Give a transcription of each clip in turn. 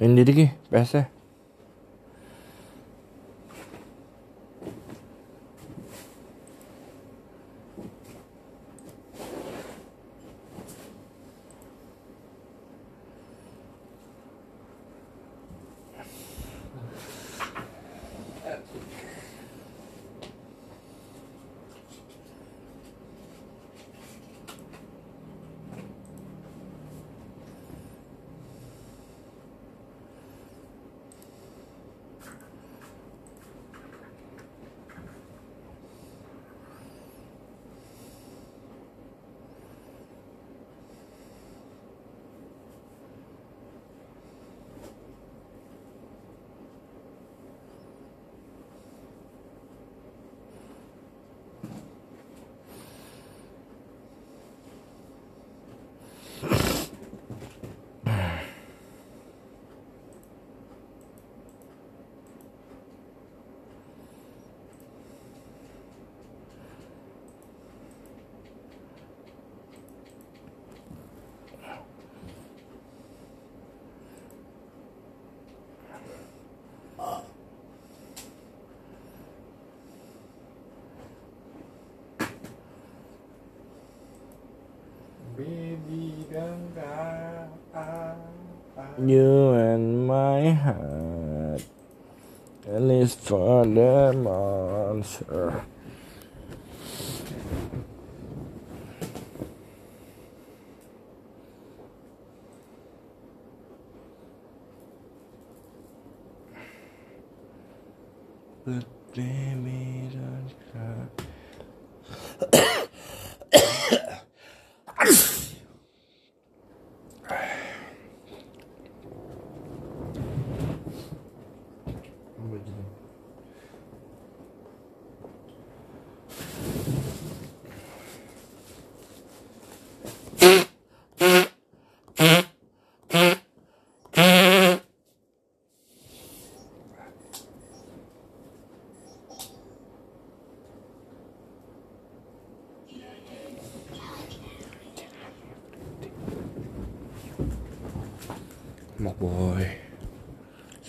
इन दीदी की पैसे You and my heart. At least for the monster.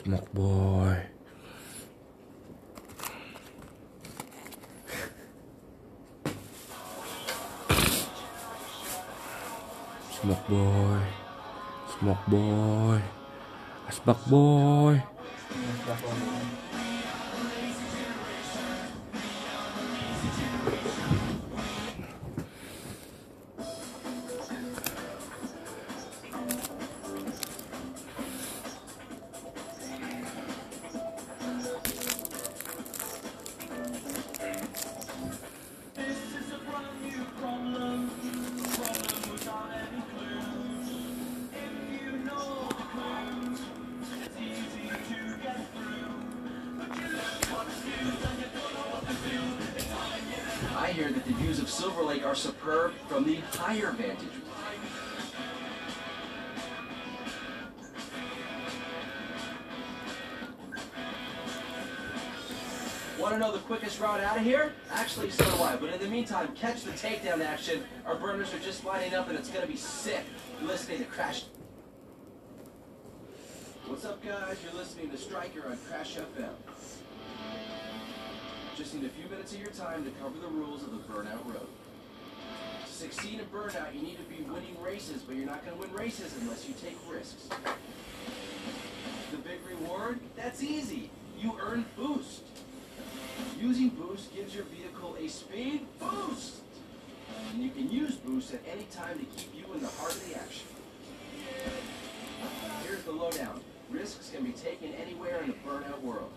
Smoke boy. Smoke boy. Smoke boy. Asbak boy. I guys? You're listening to Stryker on Crash FM. Just need a few minutes of your time to cover the rules of the Burnout Road. To succeed in Burnout, you need to be winning races, but you're not going to win races unless you take risks. The big reward? That's easy. You earn Boost. Using Boost gives your vehicle a speed boost. And you can use Boost at any time to keep you in the heart of the action. Here's the lowdown. Risks can be taken anywhere in the Burnout world.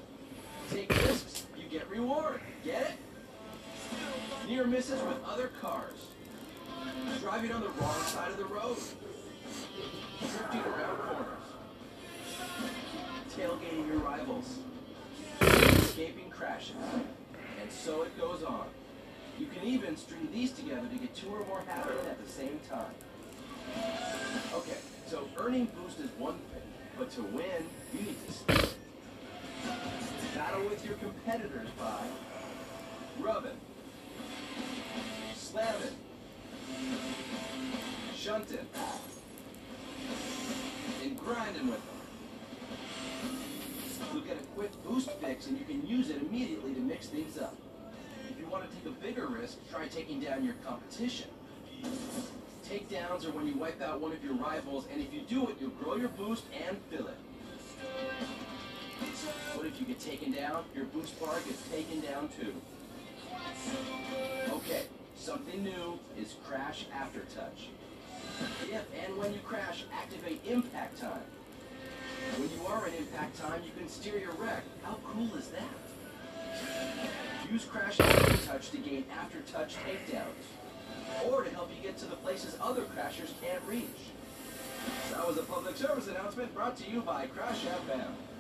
Take risks, you get reward. Get it? Near misses with other cars. Driving on the wrong side of the road. Drifting around corners. Tailgating your rivals. Escaping crashes. And so it goes on. You can even string these together to get two or more happening at the same time. Okay, so earning boost is one but to win, you need to. Battle with your competitors by rubbing, slamming, shunting, and grinding with them. You'll get a quick boost fix and you can use it immediately to mix things up. If you want to take a bigger risk, try taking down your competition. Takedowns are when you wipe out one of your rivals, and if you do it, you'll grow your boost and fill it. But if you get taken down, your boost bar gets taken down too. Okay, something new is Crash Aftertouch. If and when you crash, activate Impact Time. When you are in Impact Time, you can steer your wreck. How cool is that? Use Crash Aftertouch to gain Aftertouch takedowns, or to help you get to the places other crashers can't reach. That was a public service announcement brought to you by Crash FM.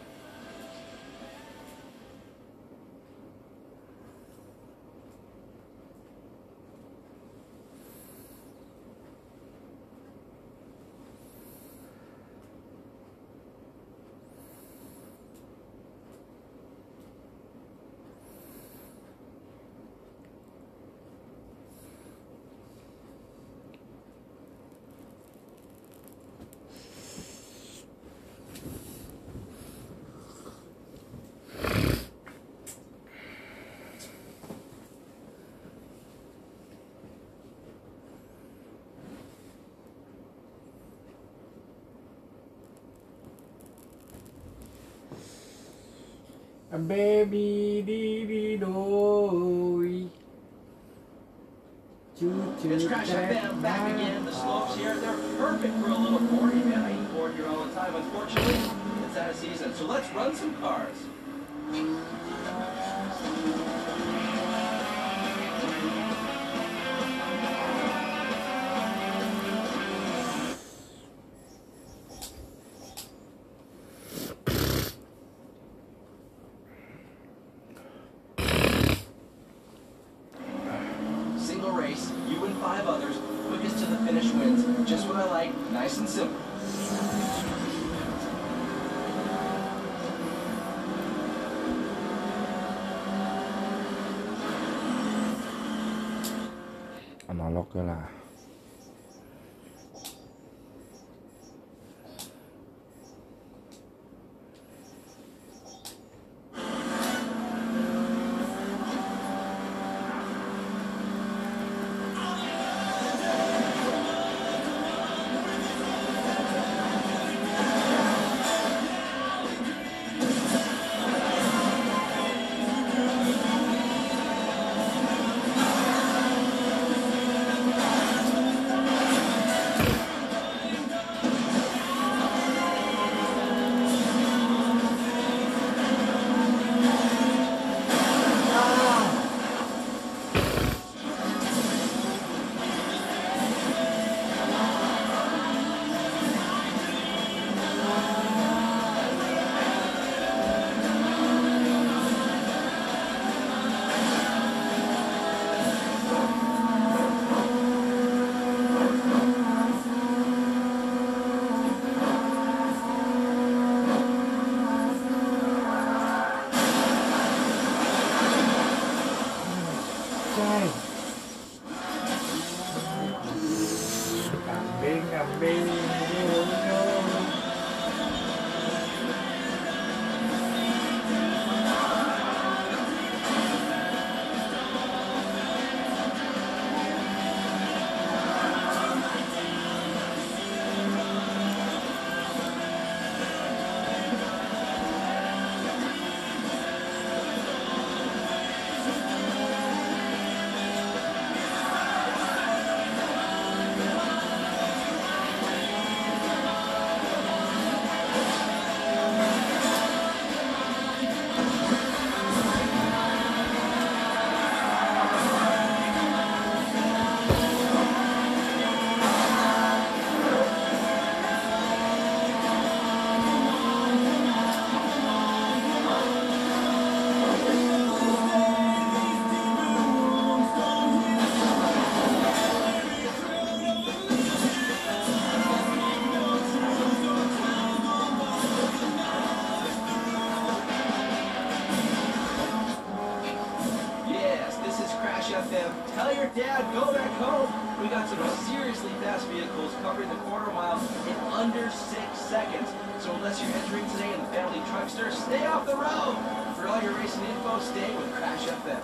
Baby dee dee doy. It's Crash FM back again. The slopes here, they're perfect for a little 40 man. I eat 40 here all the time. Unfortunately, it's out of season. So let's run some cars. Stay off the road. For all your racing info, stay with Crash FM.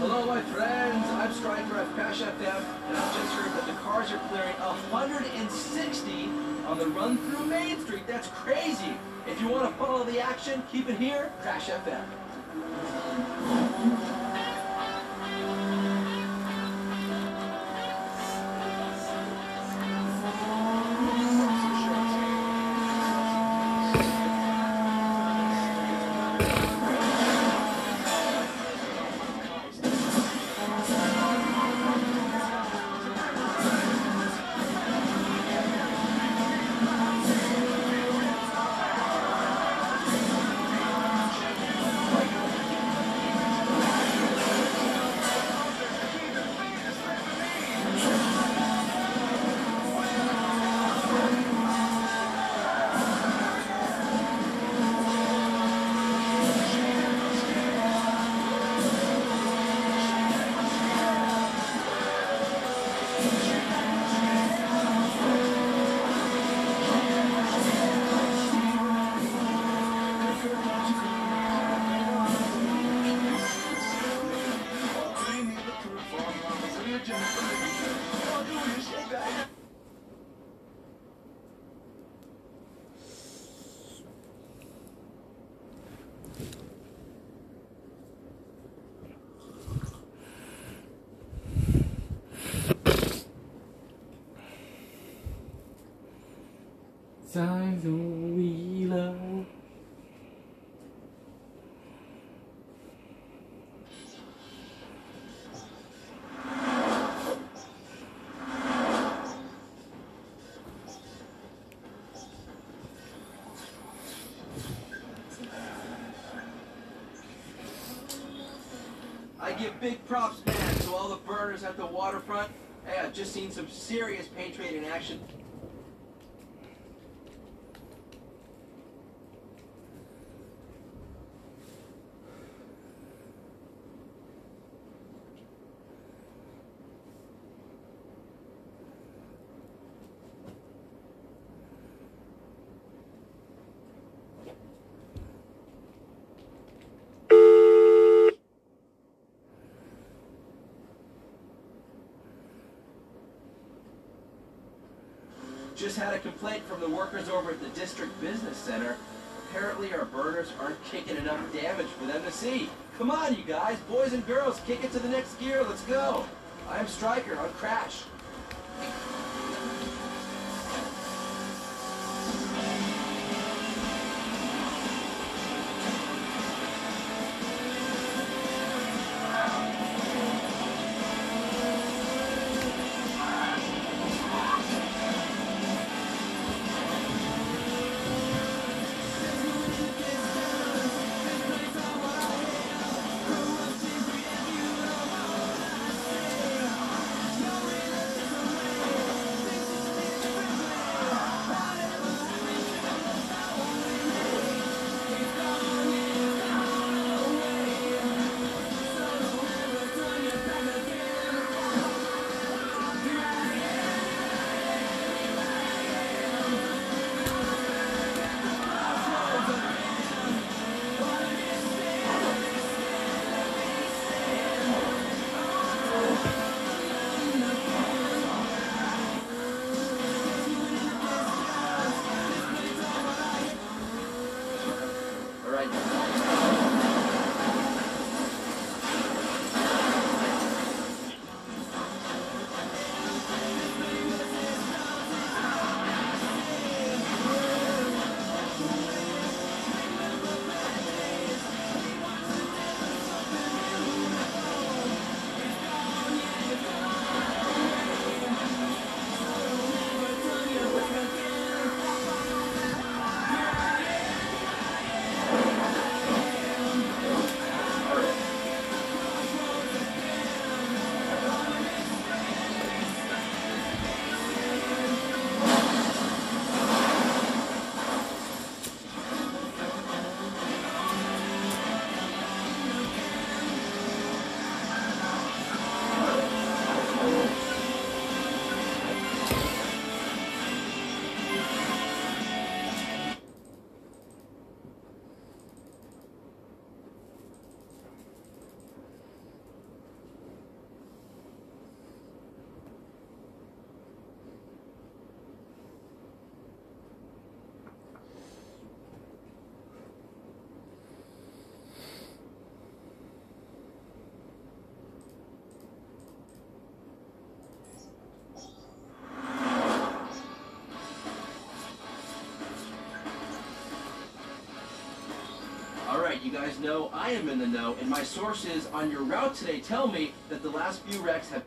Hello, my friends. I'm Stryker at Crash FM, and I've just heard that the cars are clearing 160 on the run through Main Street. That's crazy. If you want to follow the action, keep it here, Crash FM. I give big props, man, to all the burners at the waterfront. Hey, uh, I've just seen some serious paint trade in action. Had a complaint from the workers over at the District Business Center. Apparently our burners aren't kicking enough damage for them to see. Come on, you guys, boys and girls, kick it to the next gear. Let's go. I'm Stryker on Crash. You guys know I am in the know, and my sources on your route today tell me that the last few wrecks have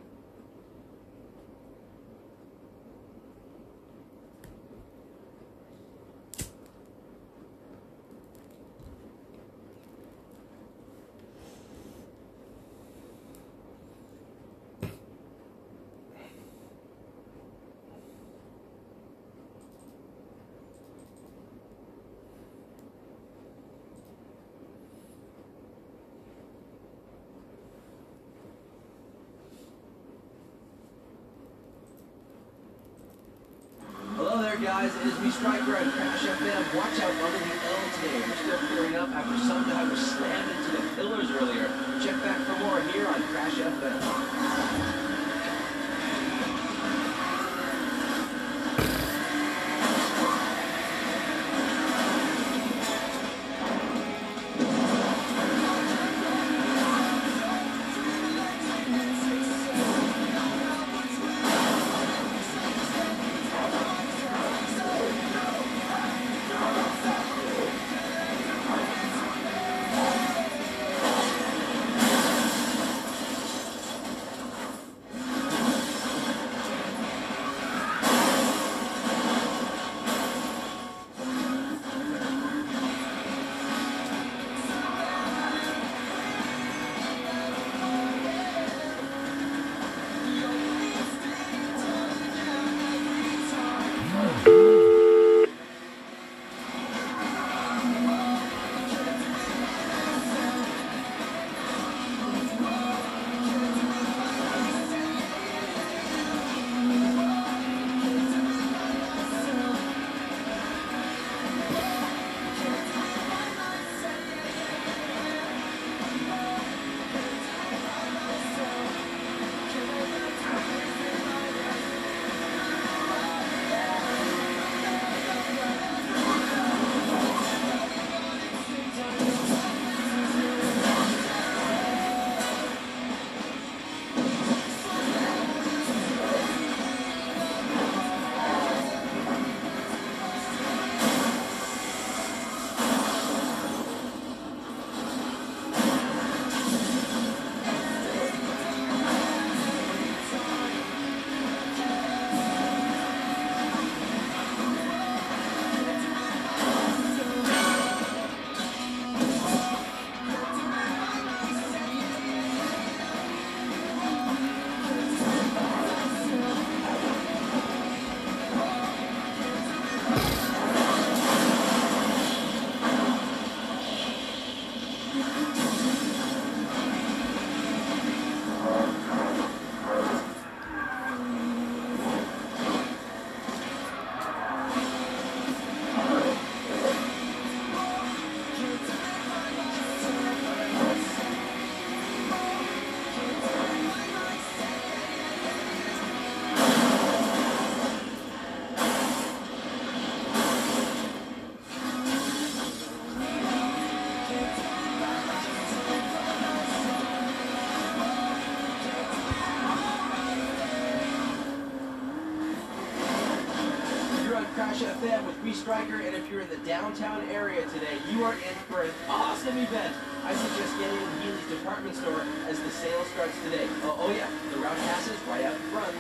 department store as the sale starts today. Oh, oh yeah, the route passes right out front.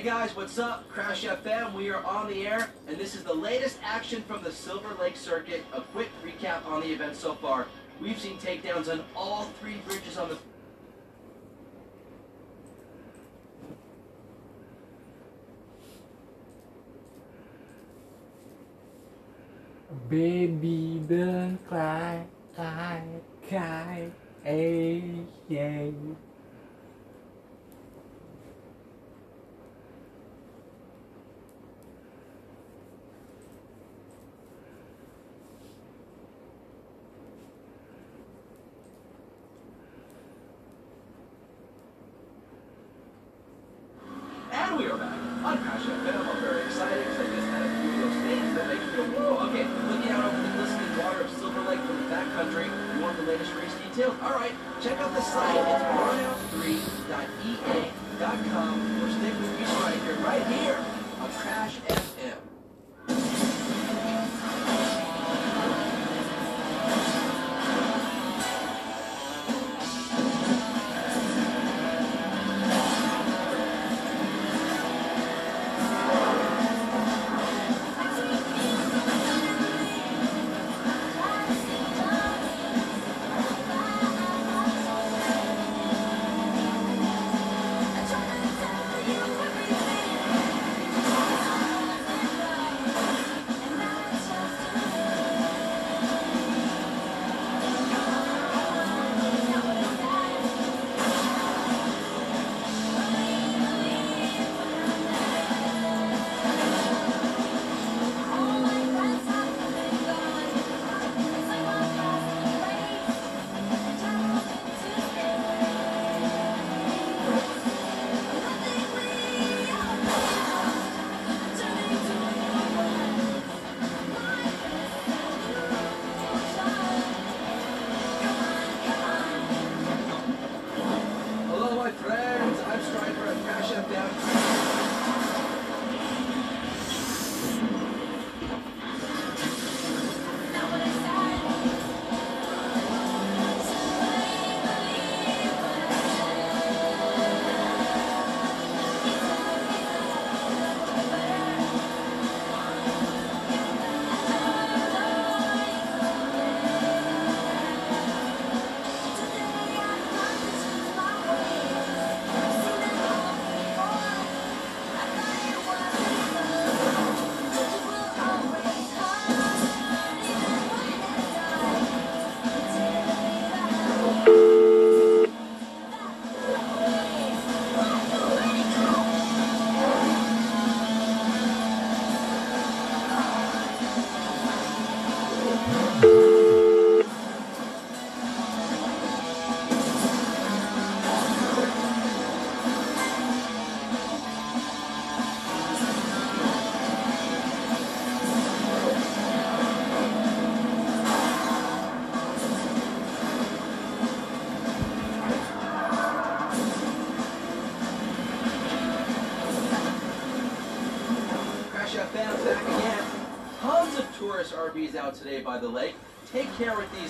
Hey guys, what's up? Crash FM, we are on the air, and this is the latest action from the Silver Lake Circuit. A quick recap on the event so far. We've seen takedowns on all three bridges on the... Baby, don't cry, cry, cry, hey, yeah. by the lake. Take care with these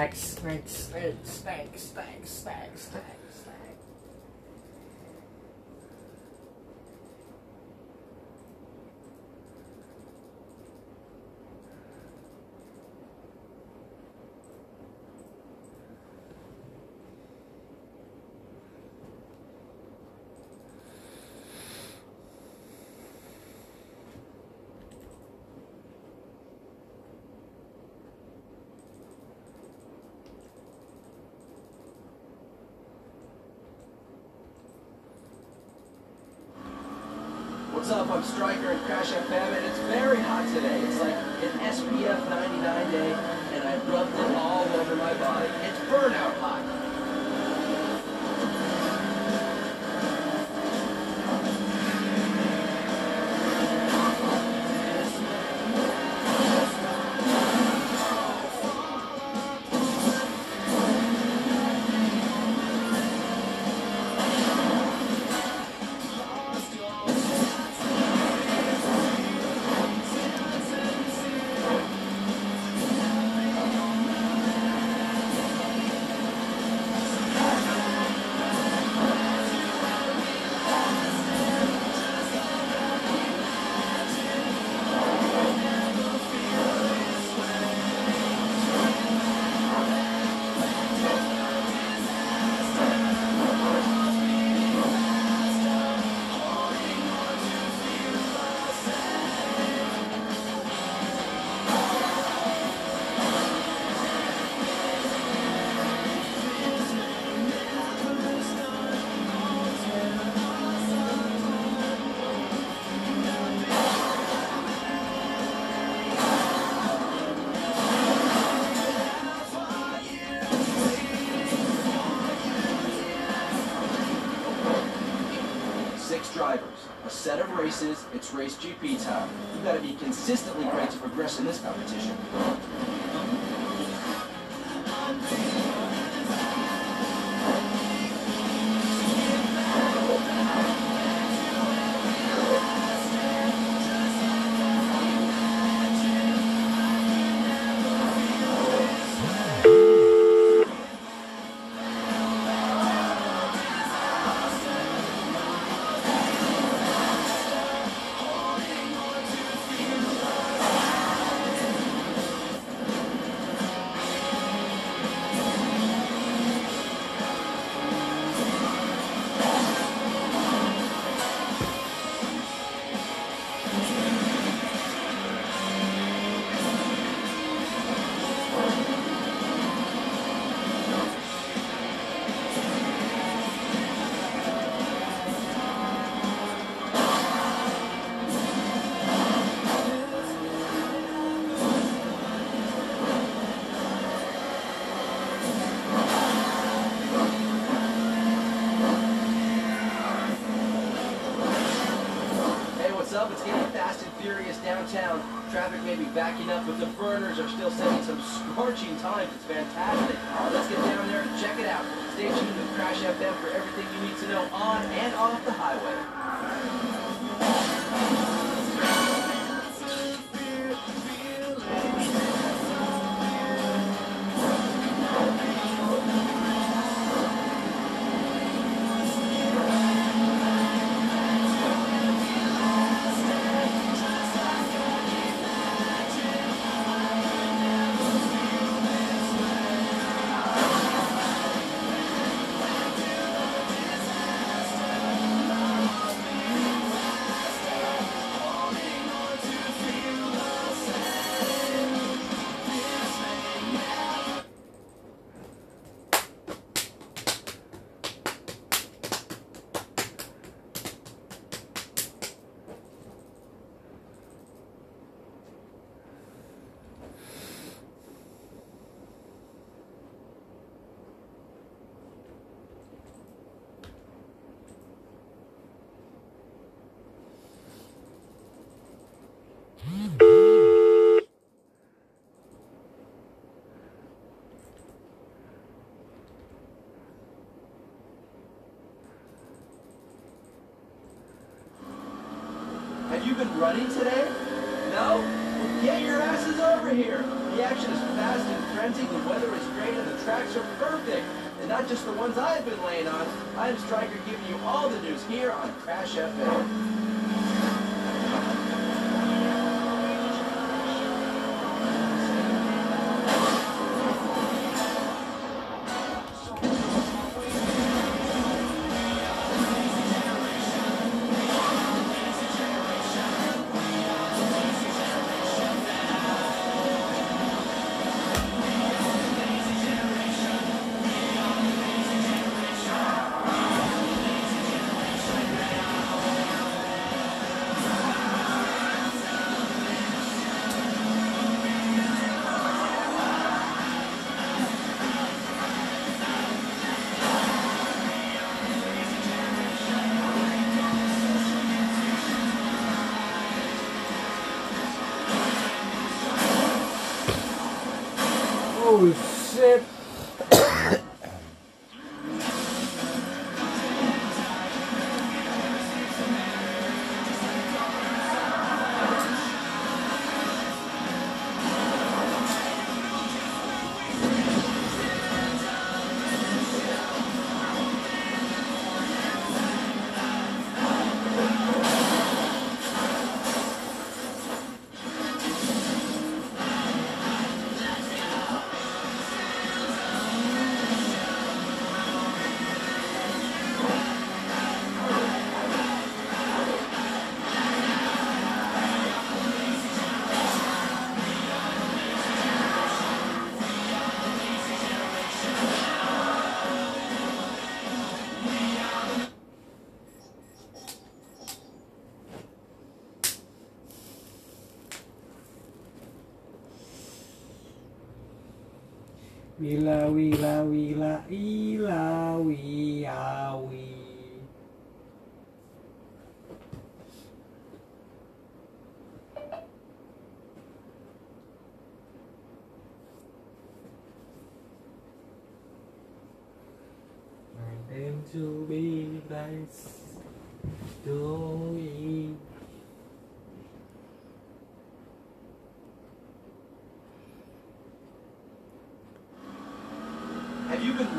Spank, spank, spank, spank, spank, spank. Up? I'm Stryker and Crash FM, and it's very hot today. It's like an SPF 99 day, and I rubbed it all over my body. It's burnout hot. race GP time. been running today? No? Well, get your asses over here. The action is fast and frenzied, the weather is great, and the tracks are perfect. And not just the ones I've been laying on. I'm Stryker giving you all the news here on Crash FM. Oh shit!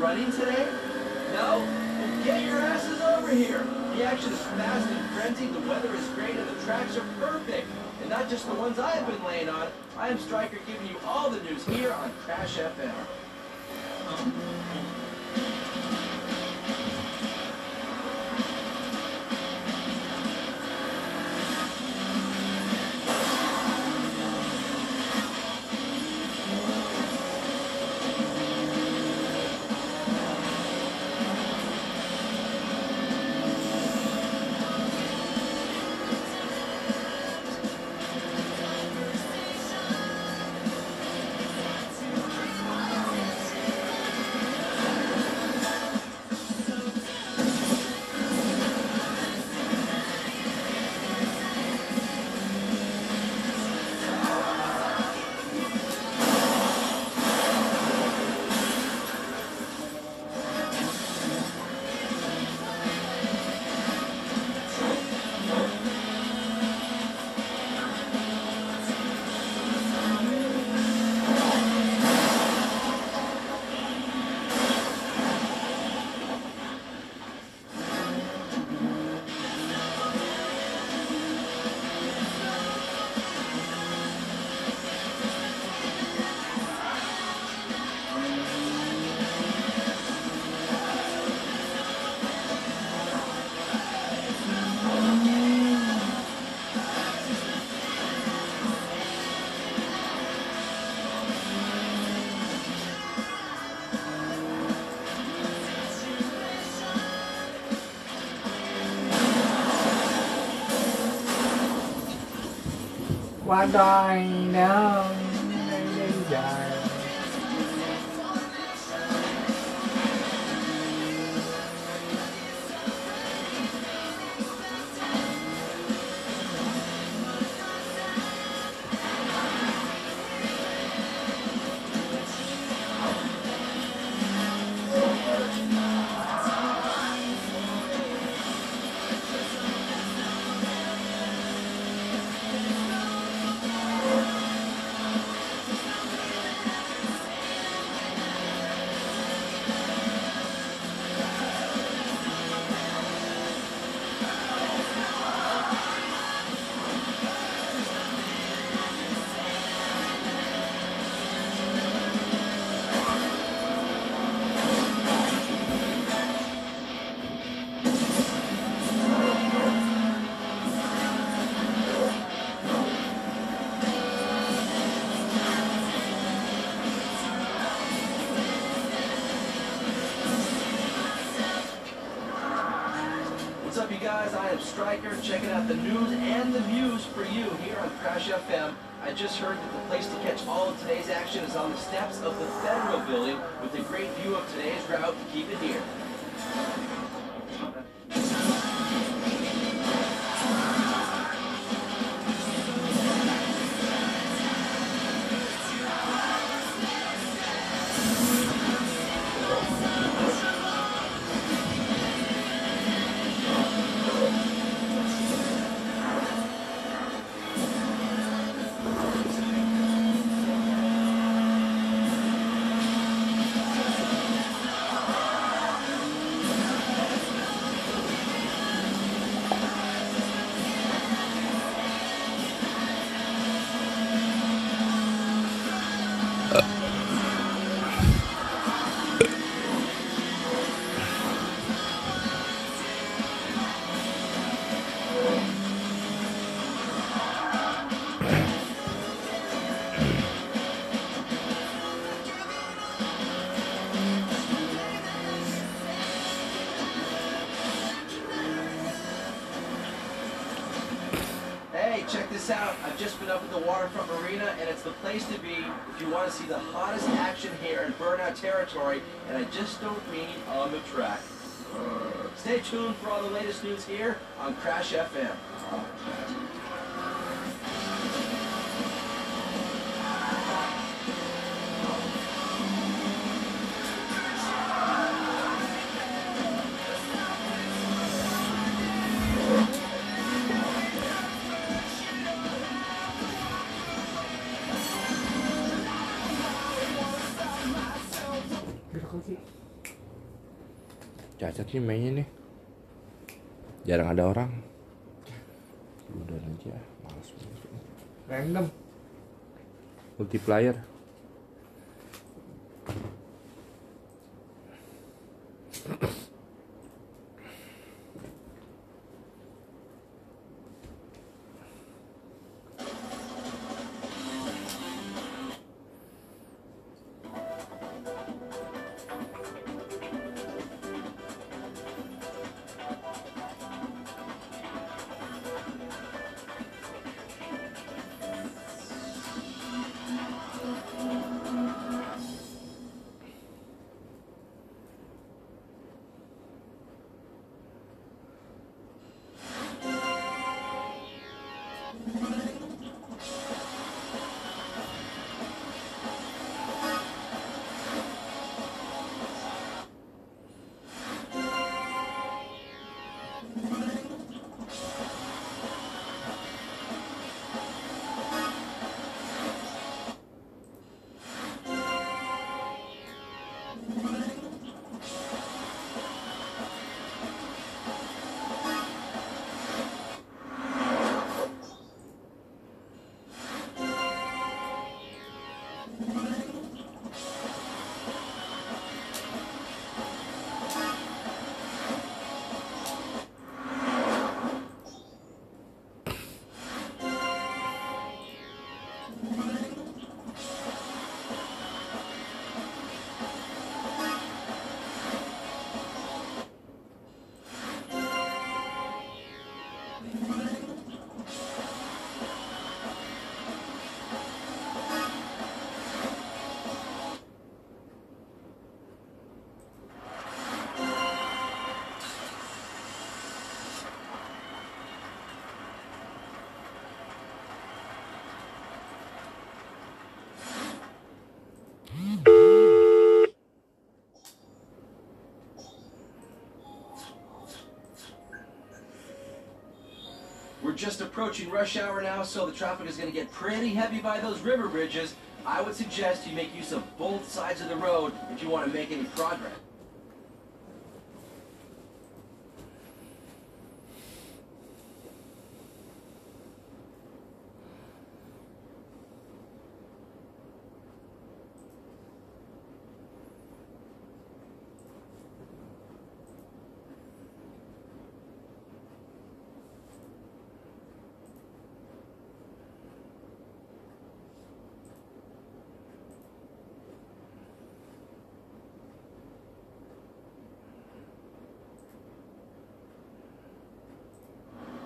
Running today? No? Well, get your asses over here. The action is fast and frenzied, the weather is great, and the tracks are perfect. And not just the ones I've been laying on. I am Stryker giving you all the news here on Crash FM. What do just heard that the place to catch all of today's action is on the steps of the Federal Building with a great view of today's route. To keep it here. Marina, and it's the place to be if you want to see the hottest action here in Burnout Territory, and I just don't mean on the track. Stay tuned for all the latest news here on Crash FM. Sih mainnya nih. Jarang ada orang. Udah aja, males banget. Random. Multiplayer. We're just approaching rush hour now, so the traffic is going to get pretty heavy by those river bridges. I would suggest you make use of both sides of the road if you want to make any progress.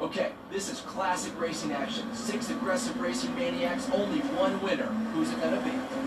Okay, this is classic racing action. Six aggressive racing maniacs, only one winner. Who's it gonna be?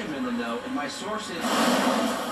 Am in the know, and my source is.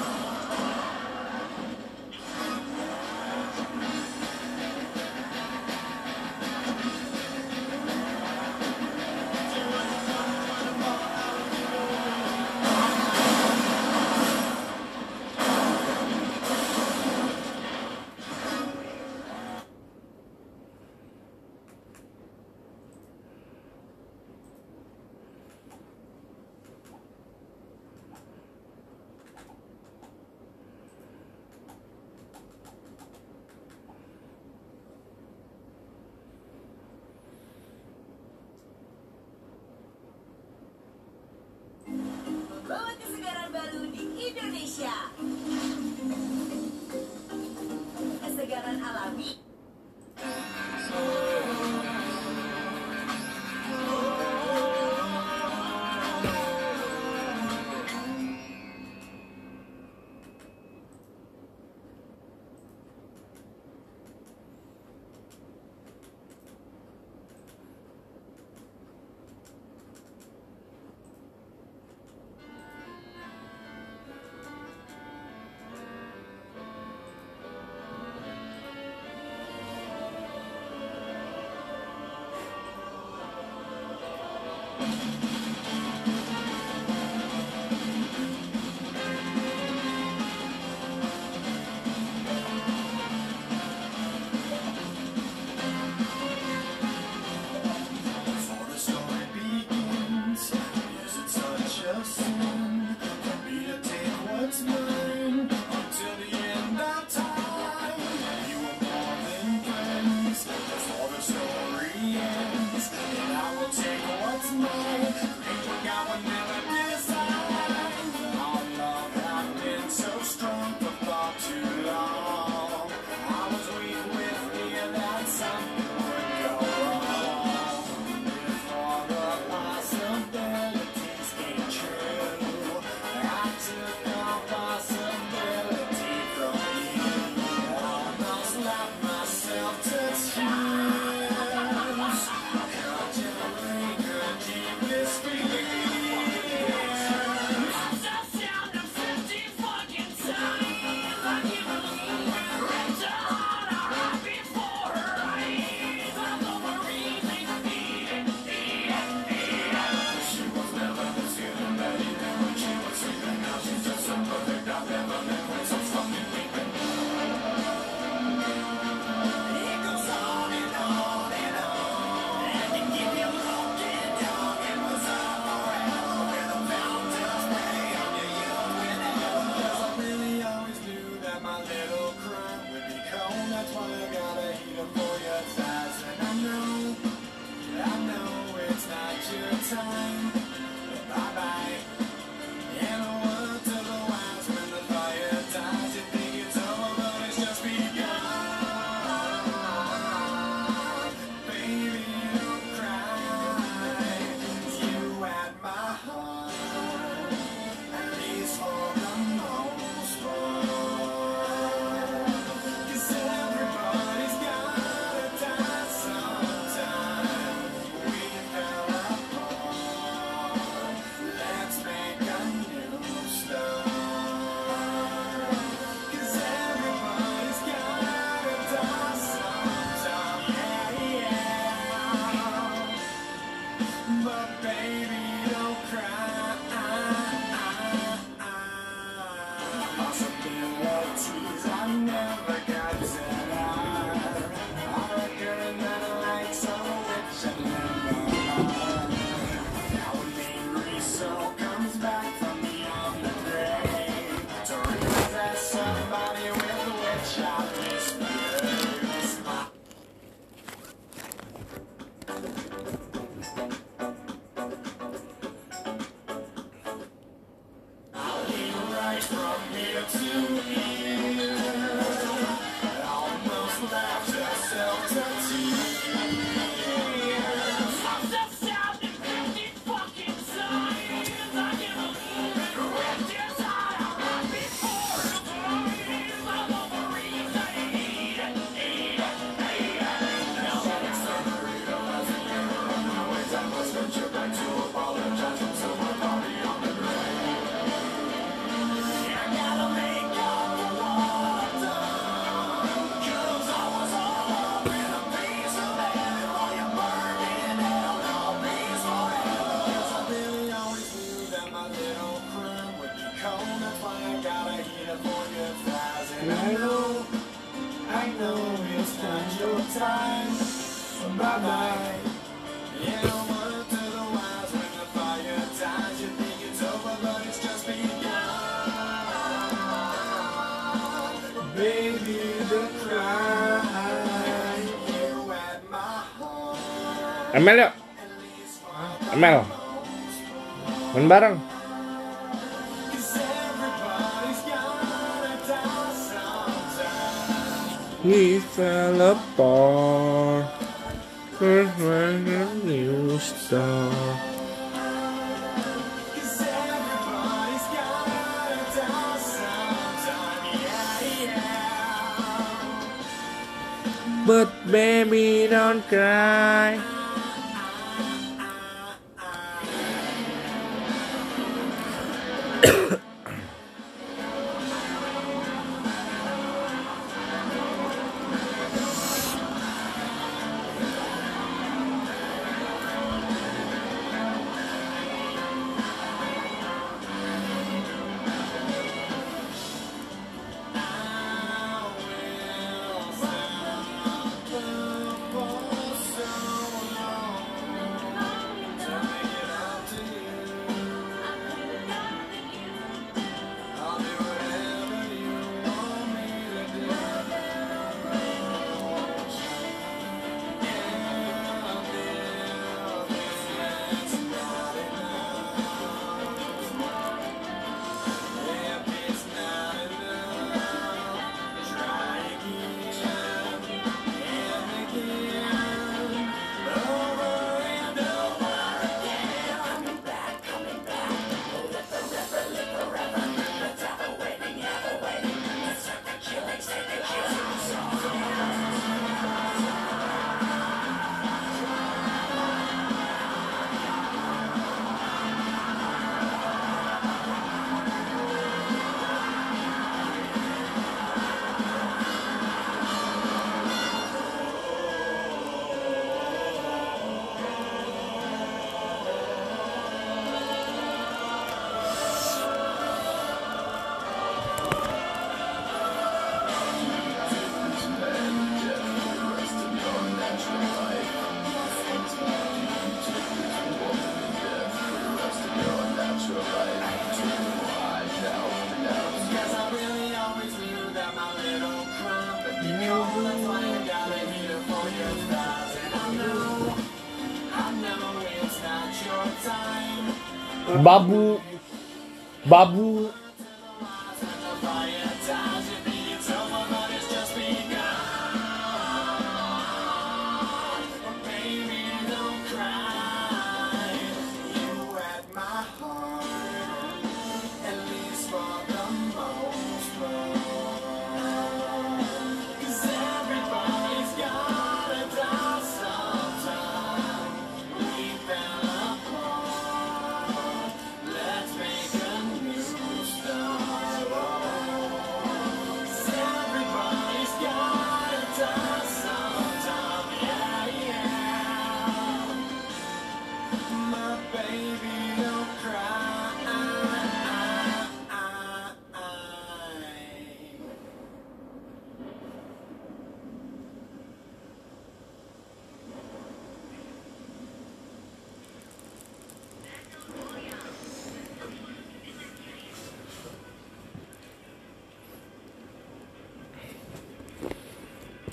ML yuk. ML main bareng. We fell apart We're a new star But baby don't cry. Babu.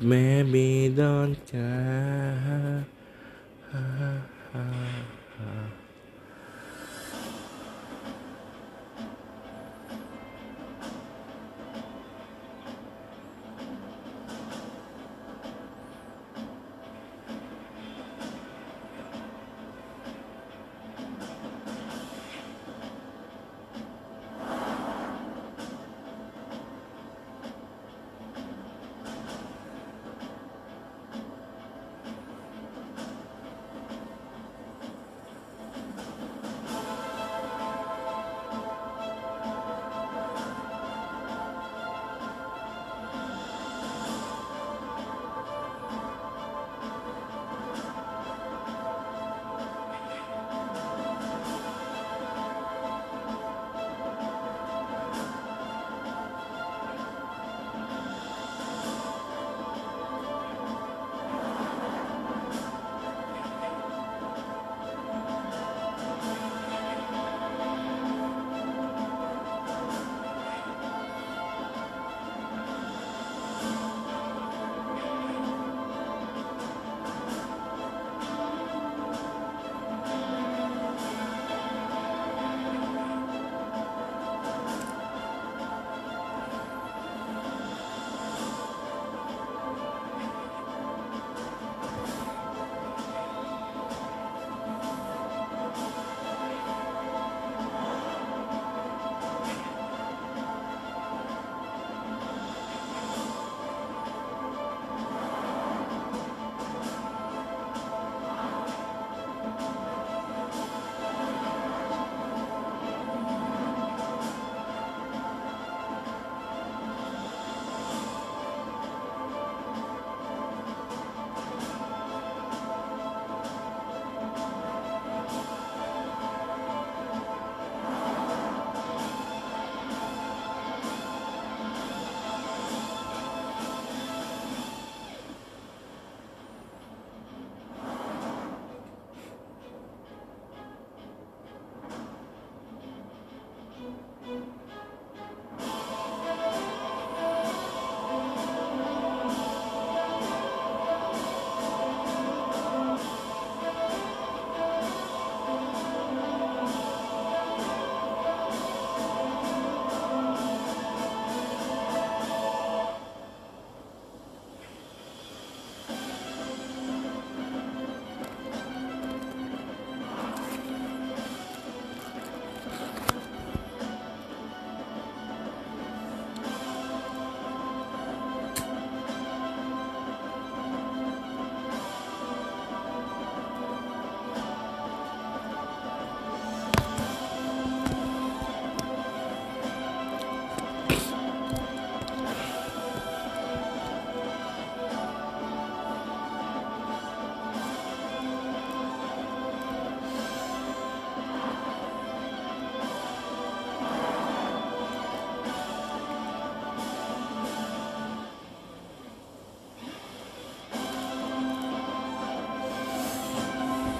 Maybe don't care